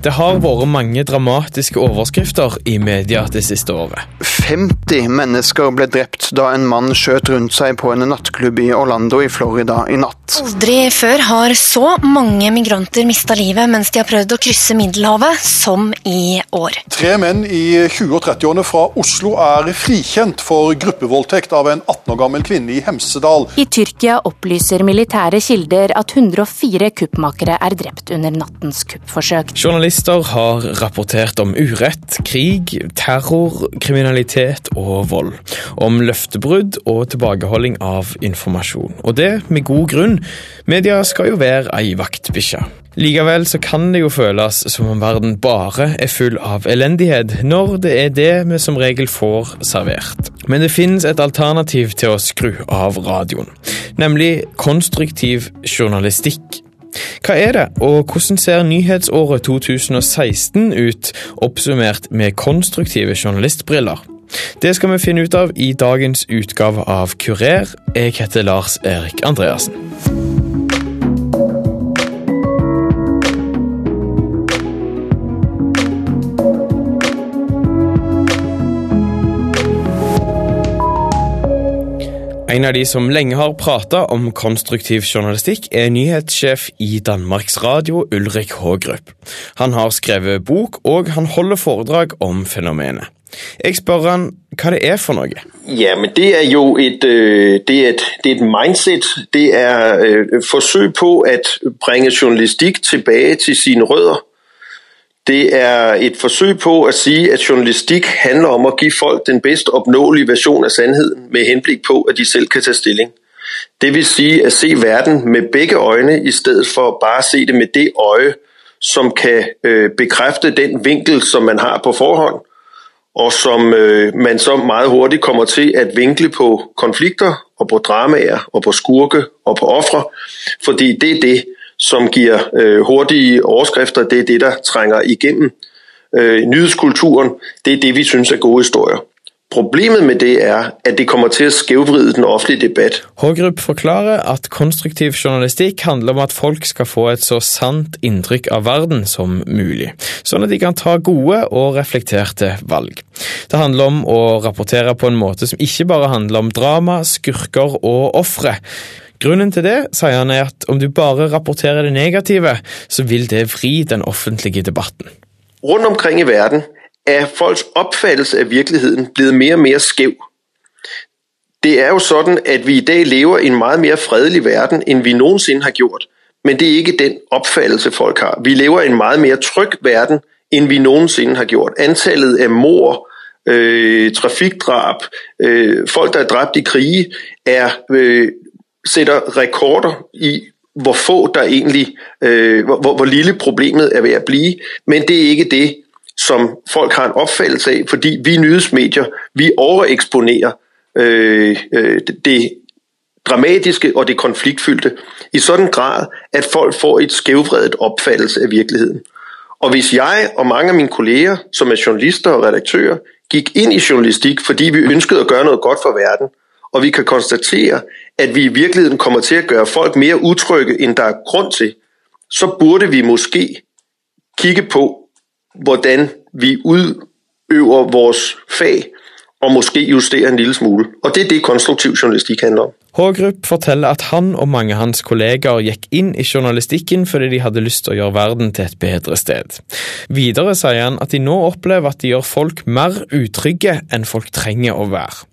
Det har vært mange dramatiske overskrifter i media det siste året. 50 mennesker ble drept da en mann skjøt rundt seg på en nattklubb i Orlando i Florida i natt. Aldri før har så mange migranter mista livet mens de har prøvd å krysse Middelhavet, som i år. Tre menn i 20- og 30-årene fra Oslo er frikjent for gruppevoldtekt av en 18 år gammel kvinne i Hemsedal. I Tyrkia opplyser militære kilder at 104 kuppmakere er drept under nattens kuppforsøk. Journalist Journalister har rapportert om urett, krig, terror, kriminalitet og vold. Om løftebrudd og tilbakeholding av informasjon. Og det med god grunn. Media skal jo være ei vaktbikkje. Likevel så kan det jo føles som om verden bare er full av elendighet, når det er det vi som regel får servert. Men det finnes et alternativ til å skru av radioen, nemlig konstruktiv journalistikk. Hva er det, og hvordan ser nyhetsåret 2016 ut, oppsummert med konstruktive journalistbriller? Det skal vi finne ut av i dagens utgave av Kurer. Jeg heter Lars Erik Andreassen. En av de som lenge har prata om konstruktiv journalistikk, er nyhetssjef i Danmarks Radio, Ulrik Haagrup. Han har skrevet bok, og han holder foredrag om fenomenet. Jeg spør han hva det er for noe. Ja, men Det er jo et, øh, det er et, det er et mindset. Det er et forsøk på å bringe journalistikk tilbake til sine rødder. Det er et forsøg på at sige, at journalistikk handler om å give folk den bedst opnåelige version av sandheden med henblik på, at de selv kan ta stilling. Det vil sige at se verden med begge øjne, i stedet for bare at se det med det øje, som kan øh, bekræfte den vinkel, som man har på forhånd, og som øh, man så meget hurtigt kommer til at vinkle på konflikter og på dramaer og på skurke og på ofre, fordi det er det, som giver øh, hurtige overskrifter. Det er det, der trænger igennem øh, nyhedskulturen. Det er det, vi synes er gode historier. Problemet med det er at det kommer til å skjevvride den offentlige debatt. Hågrup forklarer at konstruktiv journalistikk handler om at folk skal få et så sant inntrykk av verden som mulig, sånn at de kan ta gode og reflekterte valg. Det handler om å rapportere på en måte som ikke bare handler om drama, skurker og ofre. Grunnen til det, sier han, er at om du bare rapporterer det negative, så vil det vri den offentlige debatten. Rundt omkring i verden er folks oppfattelse av virkeligheten blitt mer og mer skjev. Det er jo sånn at vi i dag lever i en mye mer fredelig verden enn vi noensinne har gjort. Men det er ikke den oppfattelse folk har. Vi lever i en mye mer trygg verden enn vi noensinne har gjort. Antallet av mord, øh, trafikkdrap, øh, folk der er drept i krig, er øh, sætter rekorder i hvor få der egentlig øh, hvor, hvor lille problemet er ved at blive. Men det er ikke det som folk har en oppfattelse av, fordi vi nyhetsmedier vi overeksponerer øh, øh, det dramatiske og det konfliktfyldte i sådan grad at folk får et skævvredet oppfattelse av virkeligheten. Og hvis jeg og mange av mine kolleger som er journalister og redaktører gikk inn i journalistikk fordi vi ønsket å gjøre noe godt for verden, og vi kan konstatere at vi i virkeligheten kommer til å gjøre folk mer utrygge enn det er grunn til, så burde vi måske kigge på hvordan vi utøver vårt fag og måske justere en lille smule. Og Det er det konstruktiv journalistikk handler om. Hågrup forteller at han og mange av hans kollegaer gikk inn i journalistikken fordi de hadde lyst til å gjøre verden til et bedre sted. Videre sier han at de nå opplever at de gjør folk mer utrygge enn folk trenger å være.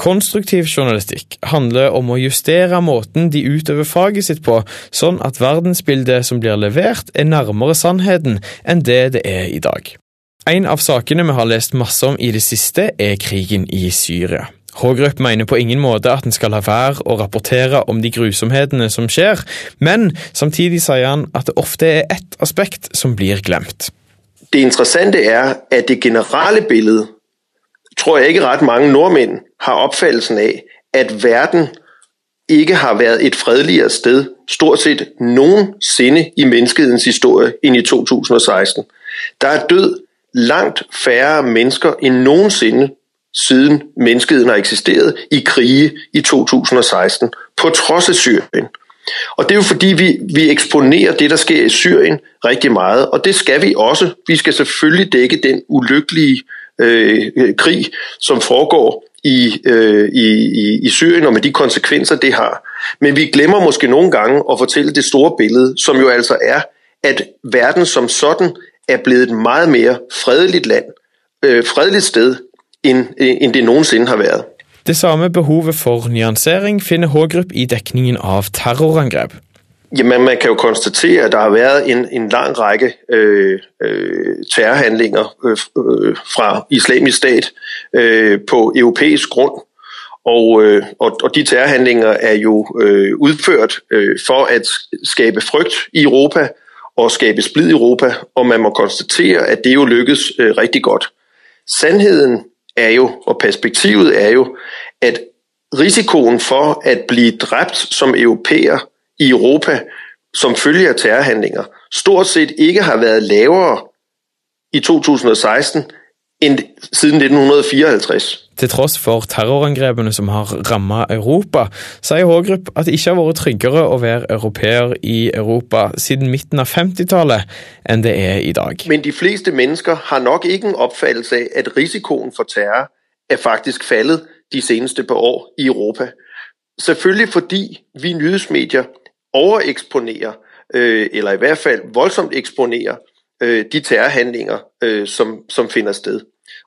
Konstruktiv journalistikk handler om å justere måten de utøver faget sitt på, sånn at verdensbildet som blir levert er nærmere sannheten enn det det er i dag. En av sakene vi har lest masse om i det siste, er krigen i Syria. Hågrup mener på ingen måte at en skal la være å rapportere om de grusomhetene som skjer, men samtidig sier han at det ofte er ett aspekt som blir glemt. Det interessante er at det generelle bildet tror jeg ikke ret mange nordmenn har oppfattelsen av at verden ikke har vært et fredeligere sted stort sett noensinne i menneskehetens historie enn i 2016. Der er død langt færre mennesker enn noensinne siden menneskeheten har eksisteret i krige i 2016, på trods av Syrien. Og det er jo fordi vi, vi eksponerer det, der sker i Syrien riktig mye. og det skal vi også. Vi skal selvfølgelig dække den ulykkelige øh, krig, som foregår i, øh, i, i, Syrien, og med de konsekvenser, det har. Men vi glemmer måske nogle gange at fortælle det store billede, som jo altså er, at verden som sådan er blevet et meget mere fredeligt land, øh, fredeligt sted, end, end det nogensinde har været. Det samme behovet for nyansering finner Hågrup i dekningen av terrorangrep. Jamen, man kan jo konstatere, at der har været en, en lang række øh, øh, terrorhandlinger øh, øh, fra islamisk stat øh, på europæisk grund. Og, øh, og, og de terrorhandlinger er jo øh, udført øh, for at skabe frygt i Europa og skabe splid i Europa, og man må konstatere, at det jo lykkes øh, rigtig godt. Sandheden er jo, og perspektivet er jo, at risikoen for at blive dræbt som europæer i Europa som følge av terrorhandlinger stort sett ikke har været lavere i 2016 enn siden 1954. Til tross for terrorangrepene som har rammet Europa, sier Hågrup at det ikke har vært tryggere å være europeer i Europa siden midten av 50-tallet enn det er i dag. Men de fleste mennesker har nok ikke en oppfattelse av at risikoen for terror er faktisk fallet de seneste par år i Europa. Selvfølgelig fordi vi nyhedsmedier overeksponerer, øh, eller i hvert fall voldsomt eksponerer, øh, de terrorhandlinger, øh, som, som finner sted.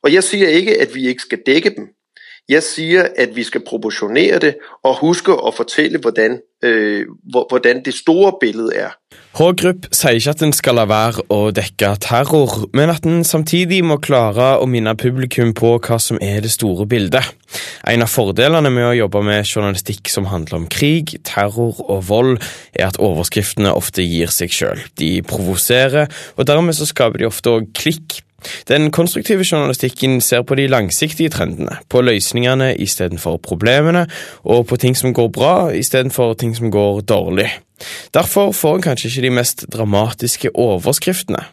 Og jeg sier ikke at vi ikke skal dække dem. Jeg sier at vi skal proporsjonere det og huske å fortelle hvordan, øh, hvordan det store bildet er. H-Grupp sier ikke at en skal la være å dekke terror, men at en samtidig må klare å minne publikum på hva som er det store bildet. En av fordelene med å jobbe med journalistikk som handler om krig, terror og vold, er at overskriftene ofte gir seg sjøl. De provoserer, og dermed så skaper de ofte òg klikk den konstruktive journalistikken ser på de langsiktige trendene, på løsningene istedenfor problemene, og på ting som går bra istedenfor ting som går dårlig. Derfor får en kanskje ikke de mest dramatiske overskriftene.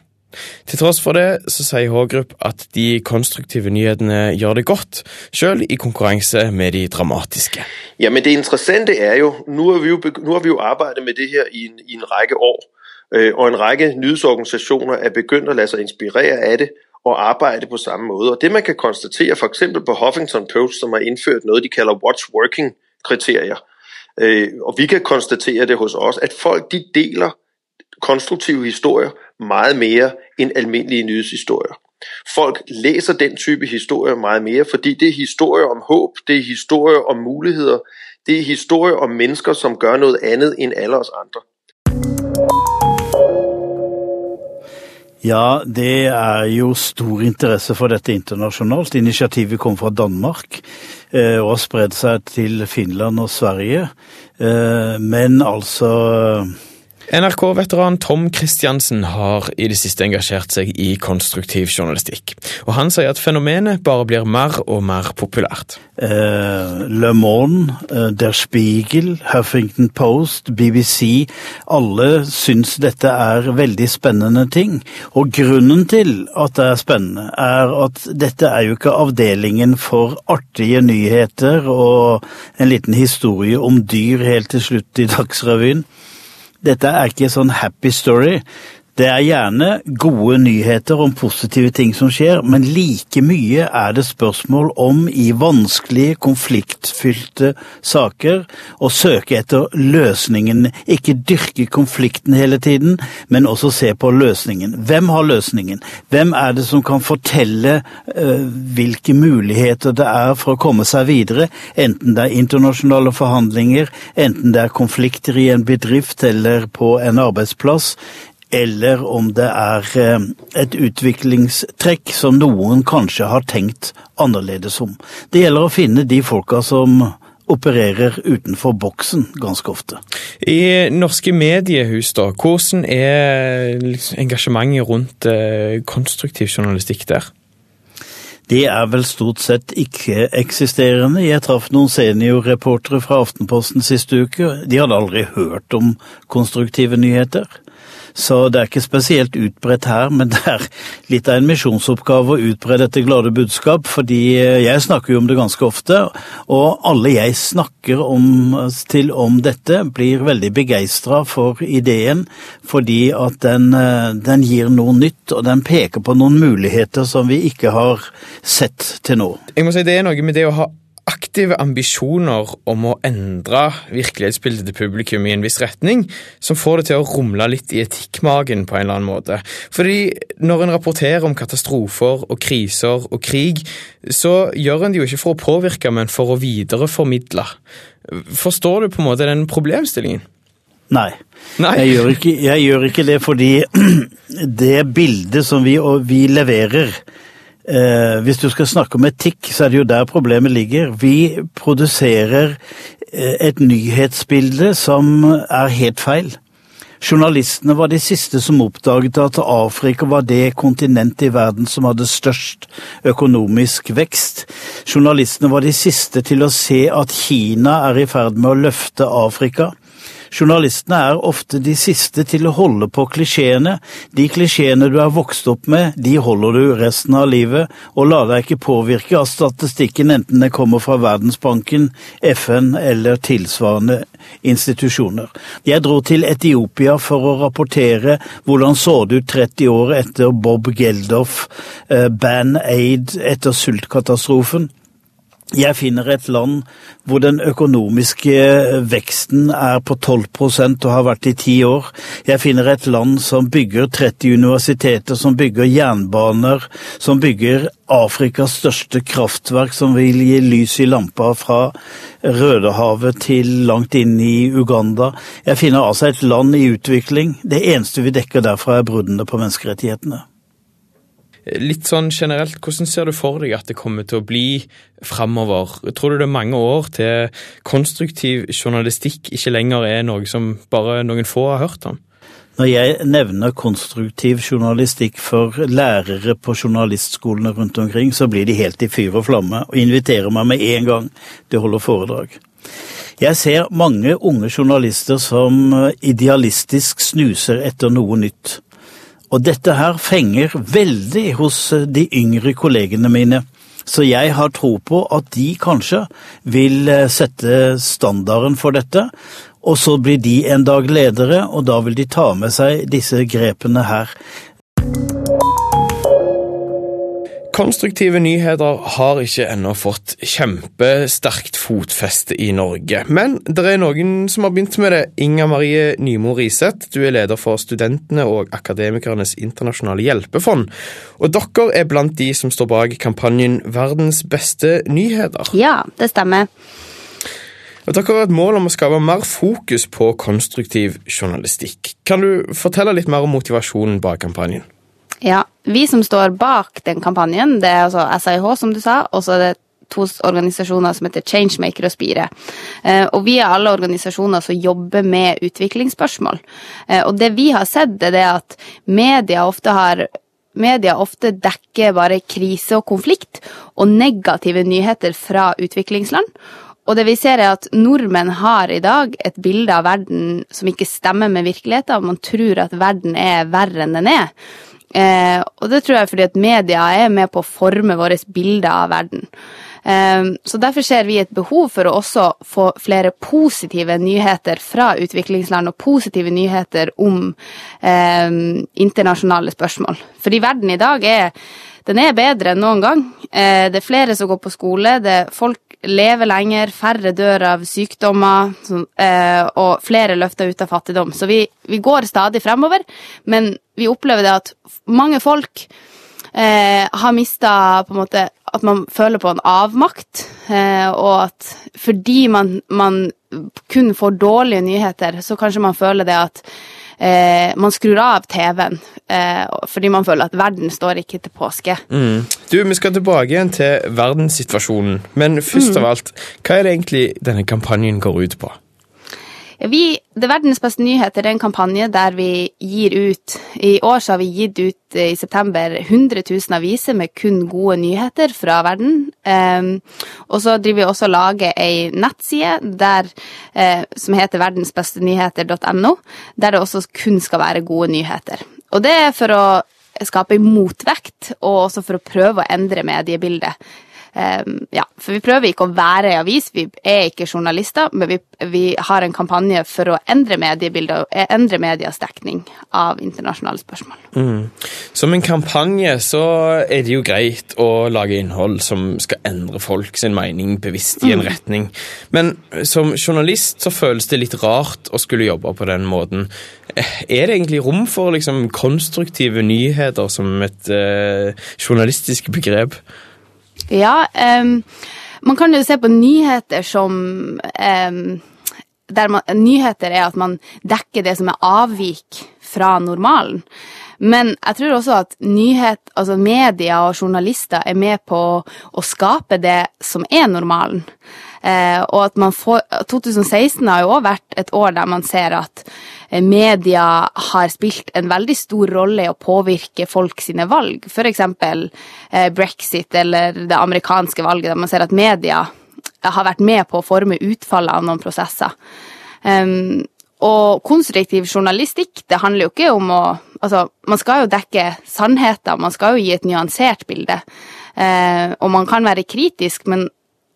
Til tross for det så sier Hågrup at de konstruktive nyhetene gjør det godt, selv i konkurranse med de dramatiske. Ja, men Det interessante er jo, nå har vi jo, har vi jo arbeidet med det her i en, i en rekke år. Øh, og en række nyhedsorganisationer er begyndt at lade sig inspirere af det og arbejde på samme måde. Og det man kan konstatere for eksempel på Huffington Post, som har indført noget, de kalder What's Working kriterier, øh, og vi kan konstatere det hos os, at folk de deler konstruktive historier meget mere end almindelige nyhedshistorier. Folk læser den type historier meget mere, fordi det er historier om håb, det er historier om muligheder, det er historier om mennesker, som gør noget andet end alle os andre. Ja, det er jo stor interesse for dette internasjonalt. Initiativet kom fra Danmark eh, og har spredd seg til Finland og Sverige. Eh, men altså NRK-veteran Tom Christiansen har i det siste engasjert seg i konstruktiv journalistikk. Og han sier at fenomenet bare blir mer og mer populært. Eh, Le Monde, eh, Der Spiegel, Huffington Post, BBC Alle syns dette er veldig spennende ting. Og grunnen til at det er spennende, er at dette er jo ikke avdelingen for artige nyheter og en liten historie om dyr helt til slutt i Dagsrevyen. Dette er ikke sånn happy story. Det er gjerne gode nyheter om positive ting som skjer, men like mye er det spørsmål om i vanskelige, konfliktfylte saker å søke etter løsningen. Ikke dyrke konflikten hele tiden, men også se på løsningen. Hvem har løsningen? Hvem er det som kan fortelle uh, hvilke muligheter det er for å komme seg videre? Enten det er internasjonale forhandlinger, enten det er konflikter i en bedrift eller på en arbeidsplass eller om det er eh, et utviklingstrekk som noen kanskje har tenkt annerledes om. Det gjelder å finne de folka som opererer utenfor boksen ganske ofte. I norske mediehus, da, hvordan er engasjementet rundt eh, konstruktiv journalistikk der? Det er vel stort sett ikke-eksisterende. Jeg traff noen seniorreportere fra Aftenposten siste uke. De hadde aldri hørt om konstruktive nyheter. Så det er ikke spesielt utbredt her, men det er litt av en misjonsoppgave å utbre dette glade budskap, fordi eh, jeg snakker jo om det ganske ofte, og alle jeg snakker om, til om dette, blir veldig begeistra for ideen, fordi at den, eh, den gir noe nytt, og den peker på noen muligheter som vi ikke har sett til nå. Jeg må si Det er noe med det å ha aktive ambisjoner om å endre virkelighetsbildet til publikum i en viss retning, som får det til å rumle litt i etikkmagen på en eller annen måte. Fordi når en rapporterer om katastrofer og kriser og krig, så gjør en det jo ikke for å påvirke, men for å videreformidle. Forstår du på en måte den problemstillingen? Nei. Nei. Jeg, gjør ikke, jeg gjør ikke det fordi det bildet som vi, vi leverer eh, Hvis du skal snakke om etikk, så er det jo der problemet ligger. Vi produserer eh, et nyhetsbilde som er helt feil. Journalistene var de siste som oppdaget at Afrika var det kontinentet i verden som hadde størst økonomisk vekst. Journalistene var de siste til å se at Kina er i ferd med å løfte Afrika. Journalistene er ofte de siste til å holde på klisjeene. De klisjeene du er vokst opp med, de holder du resten av livet, og lar deg ikke påvirke av statistikken enten det kommer fra Verdensbanken, FN eller tilsvarende institusjoner. Jeg dro til Etiopia for å rapportere hvordan så det ut 30 år etter Bob Geldof, eh, Band-Aid etter sultkatastrofen. Jeg finner et land hvor den økonomiske veksten er på 12% og har vært i ti år. Jeg finner et land som bygger 30 universiteter, som bygger jernbaner, som bygger Afrikas største kraftverk, som vil gi lys i lampa fra Rødehavet til langt inn i Uganda. Jeg finner altså et land i utvikling. Det eneste vi dekker derfra, er bruddene på menneskerettighetene. Litt sånn generelt, hvordan ser du for deg at det kommer til å bli framover? Tror du det er mange år til konstruktiv journalistikk ikke lenger er noe som bare noen få har hørt om? Når jeg nevner konstruktiv journalistikk for lærere på journalistskolene rundt omkring, så blir de helt i fyr og flamme og inviterer meg med en gang til å holde foredrag. Jeg ser mange unge journalister som idealistisk snuser etter noe nytt. Og dette her fenger veldig hos eh, de yngre kollegene mine. Så jeg har tro på at de kanskje vil eh, sette standarden for dette, og så blir de en dag ledere, og da vil de ta med seg disse grepene her. Konstruktive nyheter har ikke ennå fått kjempesterkt fotfeste i Norge. Men det er noen som har begynt med det. Inga Marie Nymo Riseth, du er leder for Studentene og Akademikernes internasjonale hjelpefond. Og dere er blant de som står bak kampanjen Verdens beste nyheter. Ja, det stemmer. Og dere har et mål om å skape mer fokus på konstruktiv journalistikk. Kan du fortelle litt mer om motivasjonen bak kampanjen? Ja, Vi som står bak den kampanjen, det er altså SIH, som du sa, og så er det to organisasjoner som heter Changemaker og Spire. Eh, og vi er alle organisasjoner som jobber med utviklingsspørsmål. Eh, og det vi har sett, er det at media ofte har Media ofte dekker bare krise og konflikt og negative nyheter fra utviklingsland. Og det vi ser er at nordmenn har i dag et bilde av verden som ikke stemmer med virkeligheten. Man tror at verden er verre enn den er. Eh, og det tror jeg fordi at media er med på å forme våre bilder av verden. Eh, så derfor ser vi et behov for å også få flere positive nyheter fra utviklingsland, og positive nyheter om eh, internasjonale spørsmål. Fordi verden i dag er den er bedre enn noen gang. Eh, det er flere som går på skole, det er folk lever lenger, færre dør av sykdommer, eh, og flere løfter ut av fattigdom. Så vi, vi går stadig fremover, men vi opplever det at mange folk eh, har mista på en måte At man føler på en avmakt, og at fordi man, man kun får dårlige nyheter, så kanskje man føler det at eh, man skrur av TV-en eh, fordi man føler at verden står ikke til påske. Mm. Du, Vi skal tilbake igjen til verdenssituasjonen, men først mm. av alt, hva er det egentlig denne kampanjen går ut på? Ja, vi, det Verdens beste nyheter er en kampanje der vi gir ut I år så har vi gitt ut eh, i september 100 000 aviser med kun gode nyheter fra verden. Um, og så driver vi også og lager ei nettside der, uh, som heter verdensbestenyheter.no, der det også kun skal være gode nyheter. Og det er for å skape motvekt, og også for å prøve å endre mediebildet. Um, ja, for vi prøver ikke å være ei avis, vi er ikke journalister, men vi, vi, har en kampanje for å endre mediebildet og endre medias dekning av internasjonale spørsmål. Mm. Som en kampanje så er det jo greit å lage innhold som skal endre folk sin mening bevisst i en mm. retning. Men som journalist så føles det litt rart å skulle jobbe på den måten. Er det egentlig rom for liksom, konstruktive nyheter som et eh, journalistisk begrep? Ja, um, man kan jo se på nyheter som um, man, Nyheter er at man dekker det som er avvik fra normalen. Men jeg tror også at nyhet, altså media og journalister er med på å skape det som er normalen. Eh, og at man får 2016 har jo òg vært et år der man ser at media har spilt en veldig stor rolle i å påvirke folk sine valg. F.eks. Eh, brexit eller det amerikanske valget, der man ser at media har vært med på å forme utfallet av noen prosesser. Og konstruktiv journalistikk, det handler jo ikke om å Altså, man skal jo dekke sannheter, man skal jo gi et nyansert bilde. Eh, og man kan være kritisk, men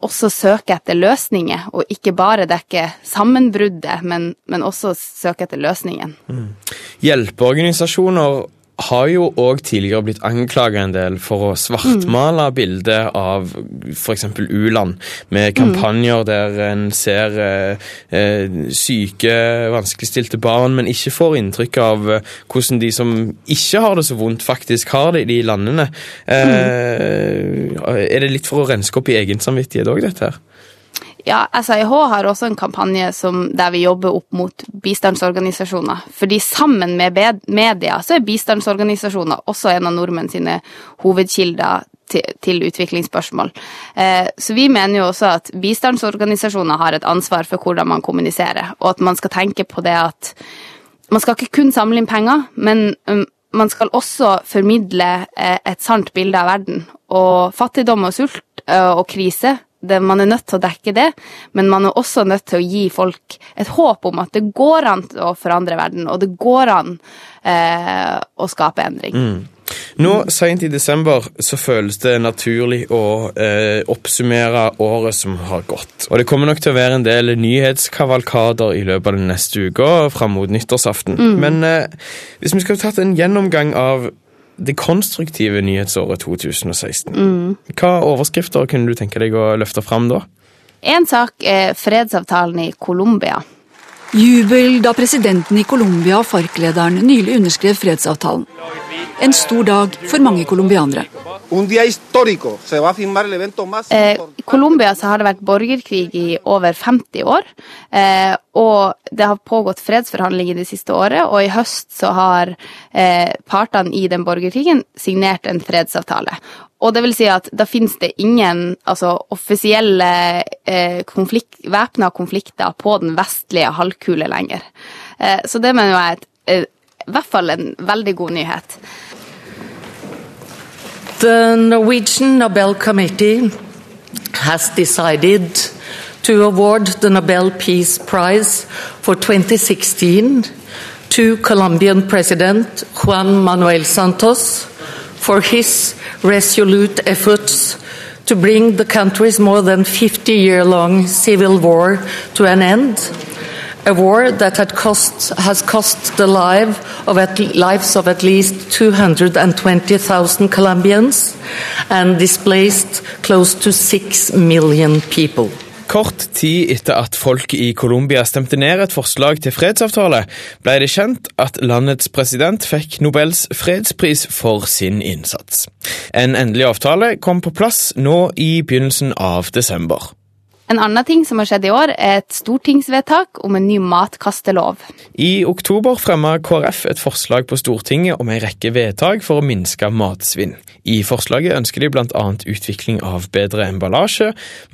også søke etter løsninger, og ikke bare dekke sammenbruddet, men, men også søke etter løsningen. Mm. Hjelpeorganisasjoner har jo òg tidligere blitt anklaget en del for å svartmale mm. bildet av f.eks. u-land, med kampanjer mm. der en ser eh, eh, syke, vanskeligstilte barn, men ikke får inntrykk av eh, hvordan de som ikke har det så vondt, faktisk har det i de landene. Eh, mm. Er det litt for å renske opp i egen samvittighet òg, dette her? Ja, SAIH har også en kampanje som, der vi jobber opp mot bistandsorganisasjoner. Fordi sammen med media så er bistandsorganisasjoner også en av nordmenn sine hovedkilder til, til utviklingsspørsmål. Eh, så vi mener jo også at bistandsorganisasjoner har et ansvar for hvordan man kommuniserer, og at man skal tenke på det at man skal ikke kun samle inn penger, men um, man skal også formidle eh, et sant bilde av verden. Og fattigdom og sult eh, og krise det, man er nødt til å dekke det, men man er også nødt til å gi folk et håp om at det går an å forandre verden, og det går an eh, å skape endring. Mm. Nå seint i desember så føles det naturlig å eh, oppsummere året som har gått. Og det kommer nok til å være en del nyhetskavalkader i løpet av den neste uka fram mot nyttårsaften. Mm. Men eh, hvis vi skulle tatt en gjennomgang av det konstruktive nyhetsåret 2016. Mm. Hva overskrifter kunne du tenke deg å løfte fram da? En sak er fredsavtalen i Colombia. Jubel da presidenten i Colombia og FARC-lederen nylig underskrev fredsavtalen. En stor dag for mange colombianere. Eh, I Colombia har det vært borgerkrig i over 50 år. Eh, og det har pågått fredsforhandlinger det siste året, og i høst så har eh, partene i den borgerkrigen signert en fredsavtale. Og det vil si at da finnes det ingen altså, offisielle eh, konflikt, væpna konflikter på den vestlige halvkule lenger. Eh, så det mener jeg er et, eh, i hvert fall en veldig god nyhet. The Norwegian Nobel Committee has decided to award the Nobel Peace Prize for 2016 to Colombian President Juan Manuel Santos for his resolute efforts to bring the country's more than 50 year long civil war to an end a war that cost, has cost the life of at, lives of at least 220,000 Colombians and displaced close to 6 million people. Kort tid etter at folk i Colombia stemte ned et forslag til fredsavtale, ble det kjent at landets president fikk Nobels fredspris for sin innsats. En endelig avtale kom på plass nå i begynnelsen av desember. En annen ting som har skjedd i år, er et stortingsvedtak om en ny matkastelov. I oktober fremma KrF et forslag på Stortinget om en rekke vedtak for å minske matsvinn. I forslaget ønsker de bl.a. utvikling av bedre emballasje,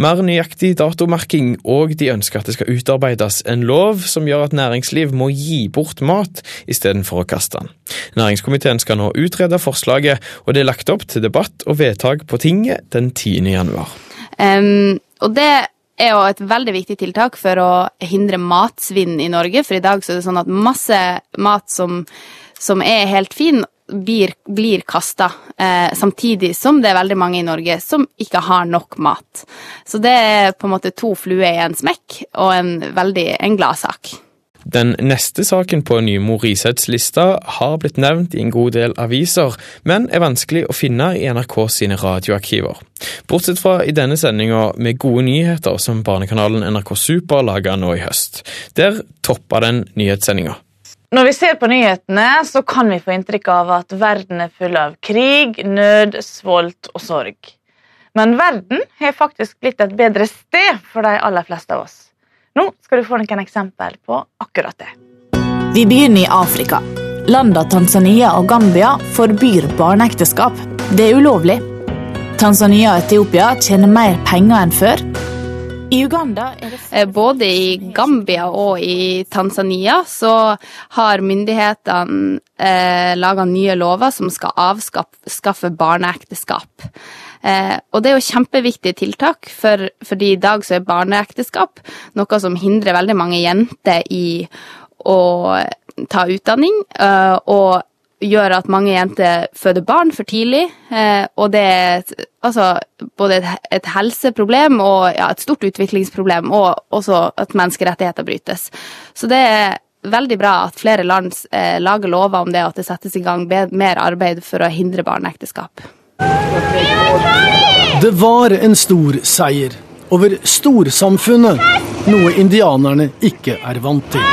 mer nøyaktig datomerking, og de ønsker at det skal utarbeides en lov som gjør at næringsliv må gi bort mat istedenfor å kaste den. Næringskomiteen skal nå utrede forslaget, og det er lagt opp til debatt og vedtak på tinget den 10. januar. Um, og det er jo et veldig viktig tiltak for å hindre matsvinn i Norge. For i dag så er det sånn at masse mat som, som er helt fin, blir, blir kasta. Eh, samtidig som det er veldig mange i Norge som ikke har nok mat. Så det er på en måte to fluer i en smekk, og en veldig en glad sak. Den neste saken på Nymo Risets lista har blitt nevnt i en god del aviser, men er vanskelig å finne i NRK sine radioarkiver. Bortsett fra i denne sendinga med gode nyheter som barnekanalen NRK Super laga nå i høst. Der toppa den nyhetssendinga. Når vi ser på nyhetene, så kan vi få inntrykk av at verden er full av krig, nød, svolt og sorg. Men verden har faktisk blitt et bedre sted for de aller fleste av oss. Nå skal du få noen eksempel på akkurat det. Vi begynner i Afrika. Landene Tanzania og Gambia forbyr barneekteskap. Det er ulovlig. Tanzania og Etiopia tjener mer penger enn før. I Uganda er det eh, Både i Gambia og i Tanzania så har myndighetene eh, laga nye lover som skal avskaffe barneekteskap. Eh, og det er jo kjempeviktige tiltak, for, fordi i dag så er barneekteskap noe som hindrer veldig mange jenter i å ta utdanning, eh, og gjør at mange jenter føder barn for tidlig. Eh, og det er altså, både et, et helseproblem og ja, et stort utviklingsproblem, og også at menneskerettigheter brytes. Så det er veldig bra at flere land eh, lager lover om det, og at det settes i gang mer arbeid for å hindre barneekteskap. Det var en stor seier over storsamfunnet, noe indianerne ikke er vant til.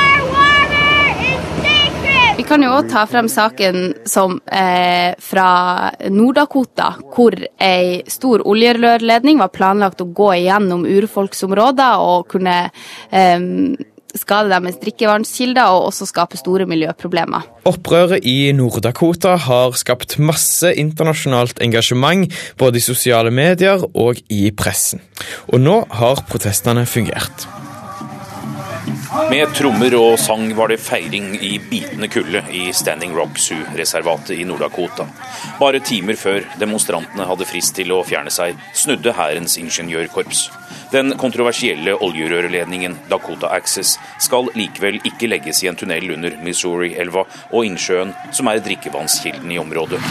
Vi kan jo òg ta frem saken som eh, fra Nord-Dakota, hvor ei stor oljerørledning var planlagt å gå igjennom urfolksområder og kunne eh, skade deres drikkevannskilder og også skape store miljøproblemer. Opprøret i Nord-Dakota har skapt masse internasjonalt engasjement, både i sosiale medier og i pressen. Og nå har protestene fungert. Med trommer og sang var det feiring i bitende kulde i Standing Rock Sioux-reservatet i Nord-Dakota. Bare timer før demonstrantene hadde frist til å fjerne seg, snudde hærens ingeniørkorps. Den kontroversielle oljerørledningen Dakota Access skal likevel ikke legges i en tunnel under Missouri-elva og innsjøen, som er drikkevannskilden i området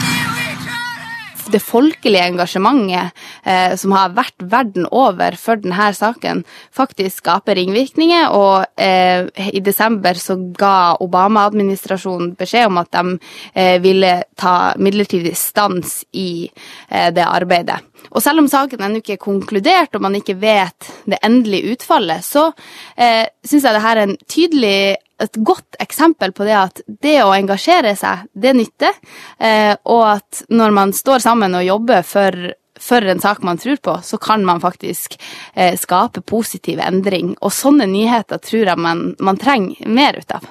det folkelige engasjementet eh, som har vært verden over for denne saken, faktisk skaper ringvirkninger. Og eh, i desember så ga Obama-administrasjonen beskjed om at de eh, ville ta midlertidig stans i eh, det arbeidet. Og selv om saken ennå ikke er konkludert og man ikke vet det endelige utfallet, så eh, syns jeg dette er en tydelig et godt eksempel på det at det å engasjere seg, det nytter. Eh, og at når man står sammen og jobber for, for en sak man tror på, så kan man faktisk eh, skape positiv endring. Og sånne nyheter tror jeg man, man trenger mer ut av.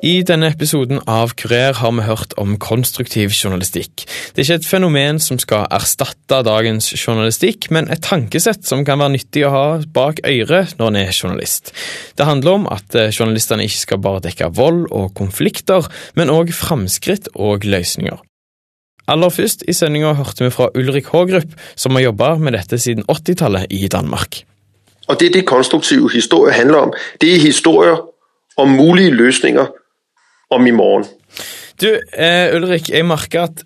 I denne episoden av Kurer har vi hørt om konstruktiv journalistikk. Det er ikke et fenomen som skal erstatte dagens journalistikk, men et tankesett som kan være nyttig å ha bak øret når en er journalist. Det handler om at eh, journalistene ikke skal bare dekke vold og konflikter, men òg framskritt og løsninger. Aller først i sendinga hørte vi fra Ulrik Haagrup, som har jobba med dette siden 80-tallet i Danmark. Og Det det konstruktive historier handler om, det er historier om mulige løsninger om i morgen. Du, eh, Ulrik, jeg merker at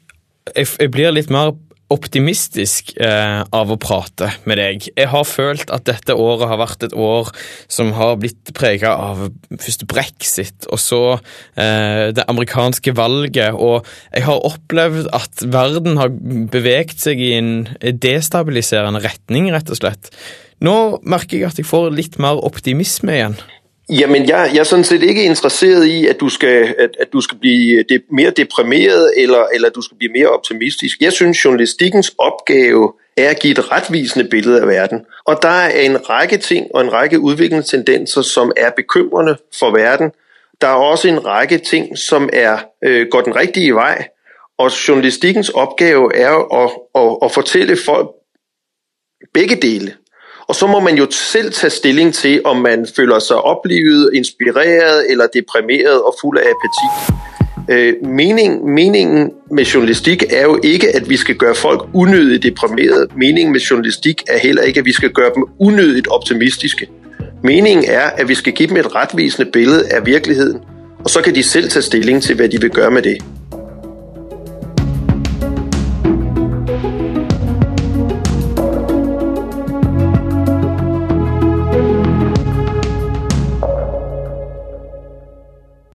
jeg, jeg blir litt mer optimistisk eh, av å prate med deg. Jeg har følt at dette året har vært et år som har blitt prega av først brexit, og så eh, det amerikanske valget, og jeg har opplevd at verden har beveget seg i en destabiliserende retning, rett og slett. Nå merker jeg at jeg får litt mer optimisme igjen. Jamen, jeg, jeg er sådan set ikke interesseret i, at du skal, at, at du skal blive de, mere deprimeret, eller, eller du skal blive mere optimistisk. Jeg synes, journalistikkens opgave er at give et retvisende billede af verden. Og der er en række ting og en række udviklingstendenser, som er bekymrende for verden. Der er også en række ting, som er øh, går den rigtige vej. Og journalistikkens opgave er at, at, at fortælle folk begge dele. Og så må man jo selv tage stilling til, om man føler seg oplivet, inspireret eller deprimeret og full av apati. Øh, mening, meningen med journalistikk er jo ikke, at vi skal gjøre folk unødigt deprimerede. Meningen med journalistikk er heller ikke, at vi skal gjøre dem unødigt optimistiske. Meningen er, at vi skal give dem et rettvisende billede av virkeligheten, og så kan de selv tage stilling til, hva de vil gjøre med det.